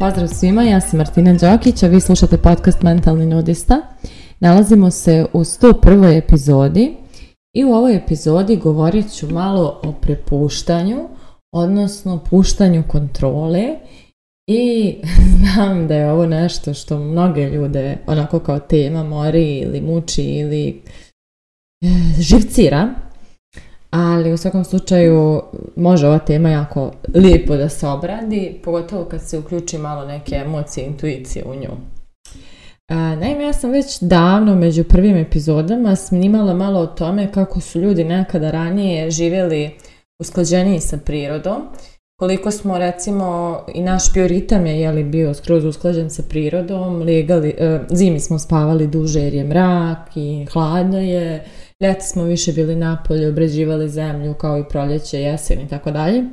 Pozdrav svima, ja sam Martina Đokić, a vi slušate podcast Mentalni nudista. Nalazimo se u 101. epizodi i u ovoj epizodi govorit ću malo o prepuštanju, odnosno puštanju kontrole i znam da je ovo nešto što mnoge ljude onako kao tema mori ili muči ili eh, živcira ali u svakom slučaju može ova tema jako lijepo da se obradi, pogotovo kad se uključi malo neke emocije, intuicije u nju. Naime, ja sam već davno među prvim epizodama snimala malo o tome kako su ljudi nekada ranije živjeli usklađeniji sa prirodom, koliko smo recimo i naš bioritam je jeli, bio skroz usklađen sa prirodom, legali, e, zimi smo spavali duže jer je mrak i hladno je, Ljeti smo više bili napolje, obrađivali zemlju kao i proljeće, jesen i tako dalje.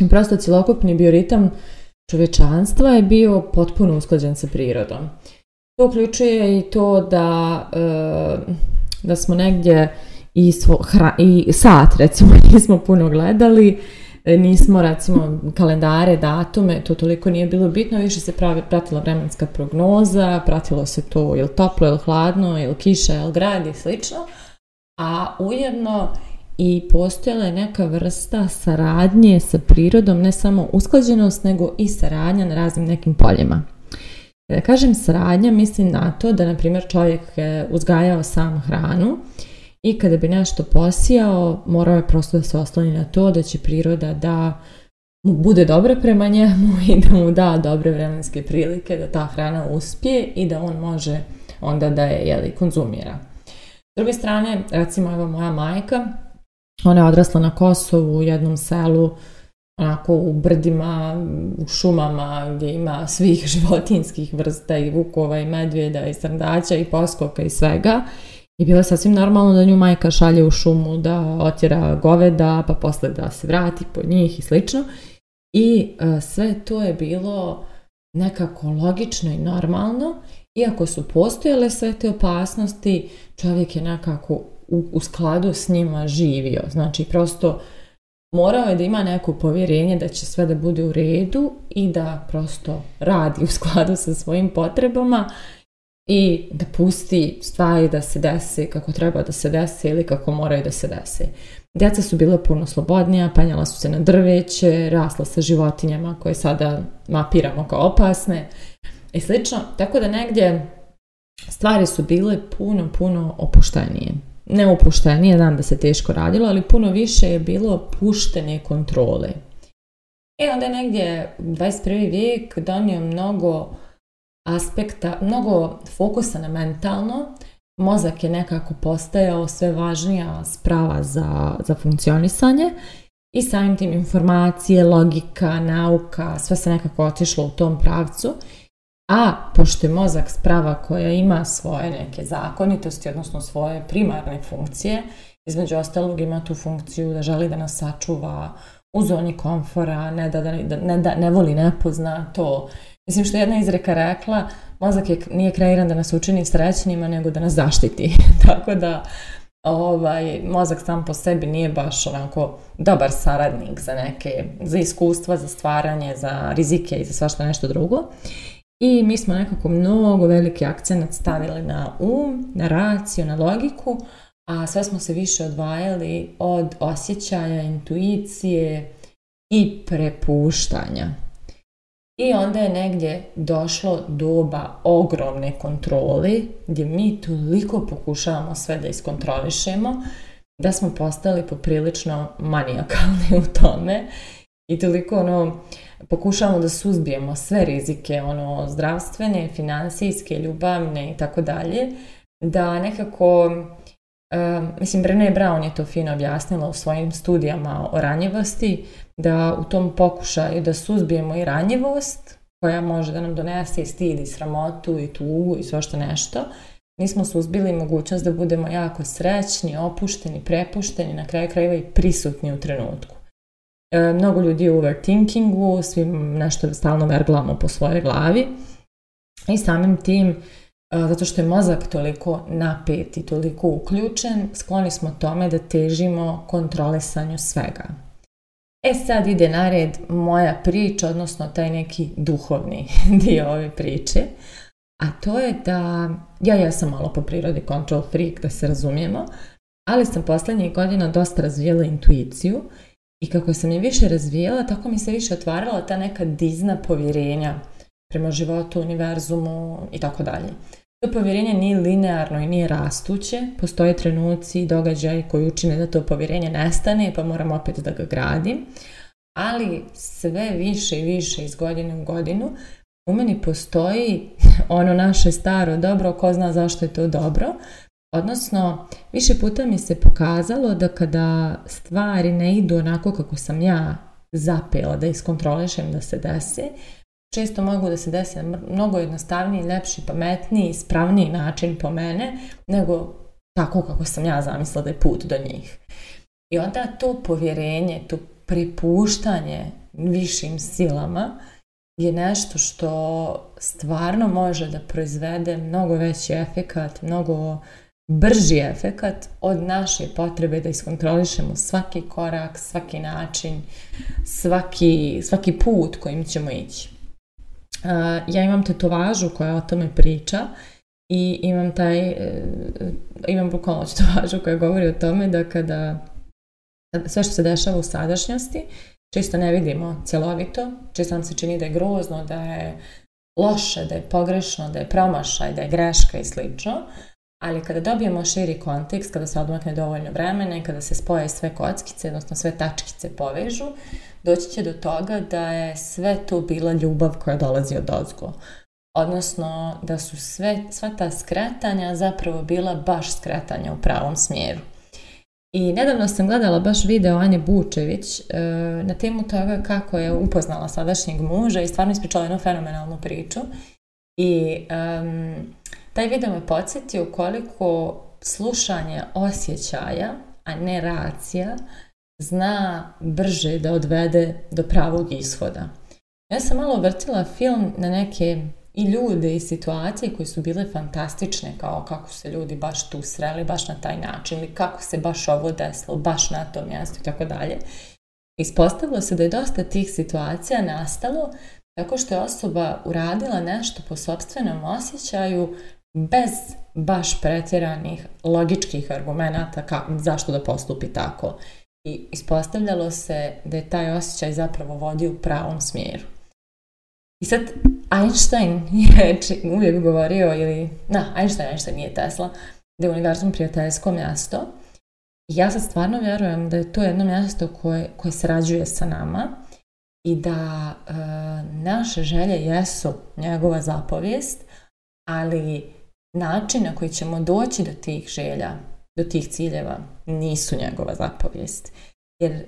I prosto cjelokupni bioritam čovečanstva je bio potpuno usklađen sa prirodom. To uključuje i to da, eh, da smo negdje i, svo, i sat recimo nismo puno gledali, nismo recimo kalendare, datume, to toliko nije bilo bitno, više se pratila vremenska prognoza, pratilo se to ili toplo, ili hladno, ili kiša, ili grad i slično, a ujedno i postojala je neka vrsta saradnje sa prirodom, ne samo usklađenost, nego i saradnja na raznim nekim poljima. Kada kažem saradnja, mislim na to da, na primjer, čovjek e, uzgajao sam hranu i kada bi nešto posijao, morao je prosto da se osloni na to da će priroda da mu bude dobra prema njemu i da mu da dobre vremenske prilike da ta hrana uspije i da on može onda da je jeli, konzumira. S druge strane, recimo evo moja majka, ona je odrasla na Kosovu u jednom selu, onako u brdima, u šumama gdje ima svih životinskih vrsta i vukova i medvjeda i srndaća i poskoka i svega. I bilo je sasvim normalno da nju majka šalje u šumu da otjera goveda, pa posle da se vrati po njih i slično. I e, sve to je bilo nekako logično i normalno iako su postojale sve te opasnosti, čovjek je nekako u, skladu s njima živio. Znači prosto morao je da ima neko povjerenje da će sve da bude u redu i da prosto radi u skladu sa svojim potrebama i da pusti stvari da se dese kako treba da se dese ili kako moraju da se desi. Djeca su bila puno slobodnija, panjala su se na drveće, rasla sa životinjama koje sada mapiramo kao opasne i slično, tako da negdje stvari su bile puno, puno opuštenije. Ne opuštenije, znam da se teško radilo, ali puno više je bilo puštene kontrole. I e, onda je negdje 21. vijek donio mnogo aspekta, mnogo fokusa na mentalno, mozak je nekako postajao sve važnija sprava za, za funkcionisanje i samim tim informacije, logika, nauka, sve se nekako otišlo u tom pravcu a pošto je mozak sprava koja ima svoje neke zakonitosti, odnosno svoje primarne funkcije, između ostalog ima tu funkciju da želi da nas sačuva u zoni komfora, ne da, da, ne, da, ne voli nepoznato. Mislim što je jedna izreka rekla, mozak je, nije kreiran da nas učini srećnima, nego da nas zaštiti. Tako da ovaj, mozak sam po sebi nije baš onako dobar saradnik za neke, za iskustva, za stvaranje, za rizike i za svašta nešto drugo. I mi smo nekako mnogo veliki akcenat stavili na um, na raciju, na logiku, a sve smo se više odvajali od osjećaja, intuicije i prepuštanja. I onda je negdje došlo doba ogromne kontroli gdje mi toliko pokušavamo sve da iskontrolišemo da smo postali poprilično manijakalni u tome i toliko ono pokušavamo da suzbijemo sve rizike, ono, zdravstvene, financijske, ljubavne i tako dalje, da nekako, e, mislim, Brené Brown je to fino objasnila u svojim studijama o ranjivosti, da u tom pokušaju da suzbijemo i ranjivost, koja može da nam donese i stid i sramotu i tugu i što nešto, smo suzbili mogućnost da budemo jako srećni, opušteni, prepušteni, na kraju krajeva i prisutni u trenutku. E, mnogo ljudi je u overthinkingu, svi nešto stalno verglamo po svojoj glavi i samim tim e, zato što je mozak toliko napet i toliko uključen, skloni smo tome da težimo kontrolisanju svega. E sad ide na red moja priča, odnosno taj neki duhovni dio ove priče, a to je da, ja, ja sam malo po prirodi control freak, da se razumijemo, ali sam posljednjih godina dosta razvijela intuiciju i kako sam je više razvijala, tako mi se više otvarala ta neka dizna povjerenja prema životu, univerzumu i tako dalje. To povjerenje nije linearno i nije rastuće, postoje trenuci i događaj koji učine da to povjerenje nestane pa moram opet da ga gradim, ali sve više i više iz godine u godinu u meni postoji ono naše staro dobro, ko zna zašto je to dobro, Odnosno, više puta mi se pokazalo da kada stvari ne idu onako kako sam ja zapela da iskontrolišem da se desi, često mogu da se desi na mnogo jednostavniji, ljepši, pametniji, ispravniji način po mene, nego tako kako sam ja zamislila da je put do njih. I onda to povjerenje, to prepuštanje višim silama je nešto što stvarno može da proizvede mnogo veći efekat, mnogo brži efekat od naše potrebe da iskontrolišemo svaki korak, svaki način, svaki, svaki put kojim ćemo ići. ja imam tetovažu koja o tome priča i imam taj, e, imam bukvalno tetovažu koja govori o tome da kada sve što se dešava u sadašnjosti, često ne vidimo cjelovito, često nam se čini da je grozno, da je loše, da je pogrešno, da je promašaj, da je greška i slično ali kada dobijemo širi kontekst, kada se odmakne dovoljno vremena i kada se spoje sve kockice, odnosno sve tačkice povežu, doći će do toga da je sve to bila ljubav koja dolazi od ozgo. Odnosno da su sve, sva ta skretanja zapravo bila baš skretanja u pravom smjeru. I nedavno sam gledala baš video Anje Bučević e, na temu toga kako je upoznala sadašnjeg muža i stvarno ispričala jednu fenomenalnu priču. I taj video me podsjetio koliko slušanje osjećaja, a ne racija, zna brže da odvede do pravog ishoda. Ja sam malo vrtila film na neke i ljude i situacije koje su bile fantastične, kao kako se ljudi baš tu sreli, baš na taj način, ili kako se baš ovo desilo, baš na tom mjestu i tako dalje. Ispostavilo se da je dosta tih situacija nastalo tako što je osoba uradila nešto po sobstvenom osjećaju bez baš pretjeranih logičkih argumenata zašto da postupi tako. I ispostavljalo se da je taj osjećaj zapravo vodio u pravom smjeru. I sad, Einstein je uvijek govorio, ili, na, Einstein, Einstein nije Tesla, da je univerzum prijateljsko mjesto. I ja sad stvarno vjerujem da je to jedno mjesto koje, koje srađuje sa nama i da e, naše želje jesu njegova zapovijest, ali način na koji ćemo doći do tih želja, do tih ciljeva, nisu njegova zapovijest. Jer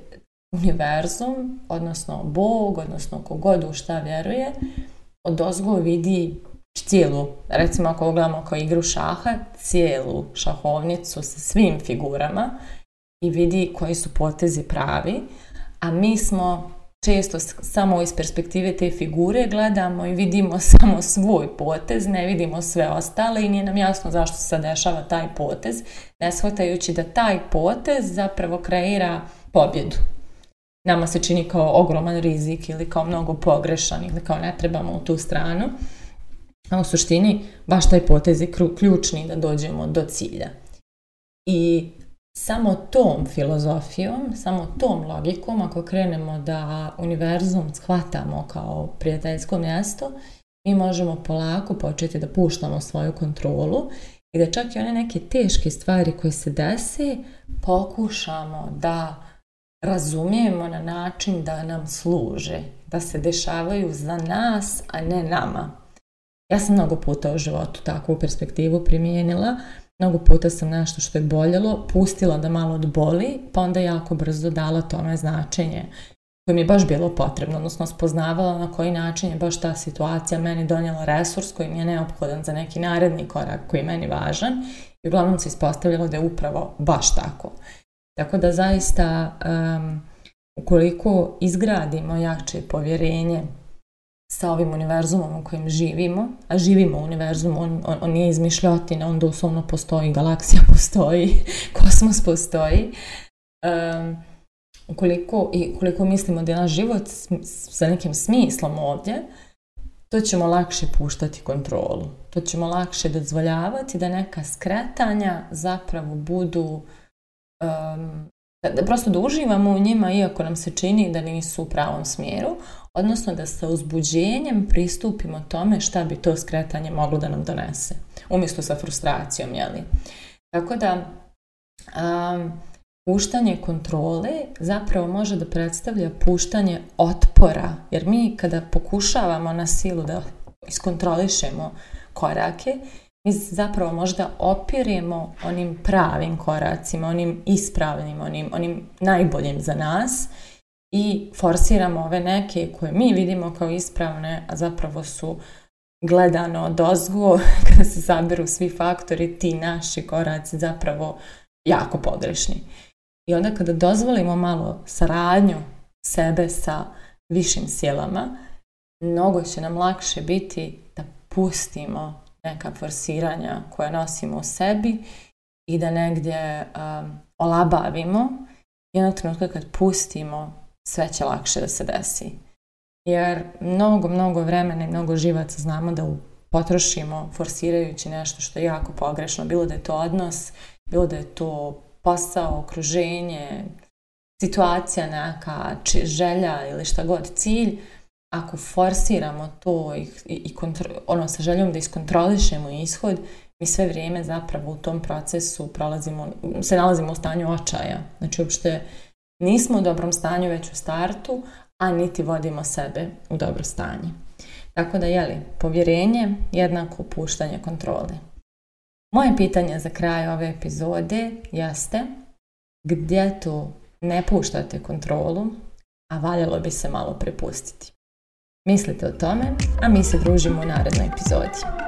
univerzum, odnosno Bog, odnosno kogod u šta vjeruje, od vidi cijelu, recimo ako gledamo kao igru šaha, cijelu šahovnicu sa svim figurama i vidi koji su potezi pravi, a mi smo često samo iz perspektive te figure gledamo i vidimo samo svoj potez, ne vidimo sve ostale i nije nam jasno zašto se dešava taj potez, ne shvatajući da taj potez zapravo kreira pobjedu. Nama se čini kao ogroman rizik ili kao mnogo pogrešan ili kao ne trebamo u tu stranu. A u suštini baš taj potez je ključni da dođemo do cilja. I samo tom filozofijom, samo tom logikom, ako krenemo da univerzum shvatamo kao prijateljsko mjesto, mi možemo polako početi da puštamo svoju kontrolu i da čak i one neke teške stvari koje se desi pokušamo da razumijemo na način da nam služe, da se dešavaju za nas, a ne nama. Ja sam mnogo puta u životu takvu perspektivu primijenila Mnogo puta sam nešto što je boljelo pustila da malo odboli, pa onda jako brzo dala tome značenje koje mi je baš bilo potrebno, odnosno spoznavala na koji način je baš ta situacija meni donijela resurs koji mi je neophodan za neki naredni korak koji je meni važan i uglavnom se ispostavljalo da je upravo baš tako. Tako da zaista um, ukoliko izgradimo jače povjerenje sa ovim univerzumom u kojem živimo, a živimo u univerzumu, on, on, on nije izmišljotina, on doslovno postoji, galaksija postoji, kosmos postoji. Um, I koliko mislimo da je naš život sa nekim smislom ovdje, to ćemo lakše puštati kontrolu. To ćemo lakše dozvoljavati da neka skretanja zapravo budu da, da prosto da uživamo u njima iako nam se čini da nisu u pravom smjeru, odnosno da sa uzbuđenjem pristupimo tome šta bi to skretanje moglo da nam donese, umjesto sa frustracijom, jeli? Tako da, um, puštanje kontrole zapravo može da predstavlja puštanje otpora, jer mi kada pokušavamo na silu da iskontrolišemo korake, mi zapravo možda opiremo onim pravim koracima, onim ispravnim, onim, onim najboljim za nas i forsiramo ove neke koje mi vidimo kao ispravne, a zapravo su gledano od kada se zabiru svi faktori, ti naši koraci zapravo jako podrešni. I onda kada dozvolimo malo saradnju sebe sa višim silama, mnogo će nam lakše biti da pustimo neka forsiranja koja nosimo u sebi i da negdje olabavimo olabavimo. Jednog trenutka kad pustimo sve će lakše da se desi. Jer mnogo, mnogo vremena i mnogo živaca znamo da potrošimo forsirajući nešto što je jako pogrešno. Bilo da je to odnos, bilo da je to posao, okruženje, situacija neka, želja ili šta god cilj, ako forsiramo to i, i kontro, ono sa željom da iskontrolišemo ishod, mi sve vrijeme zapravo u tom procesu se nalazimo u stanju očaja. Znači uopšte nismo u dobrom stanju već u startu, a niti vodimo sebe u dobro stanje. Tako da, jeli, povjerenje jednako puštanje kontrole. Moje pitanje za kraj ove epizode jeste gdje tu ne puštate kontrolu, a valjalo bi se malo prepustiti. Mislite o tome, a mi se družimo u narednoj epizodi.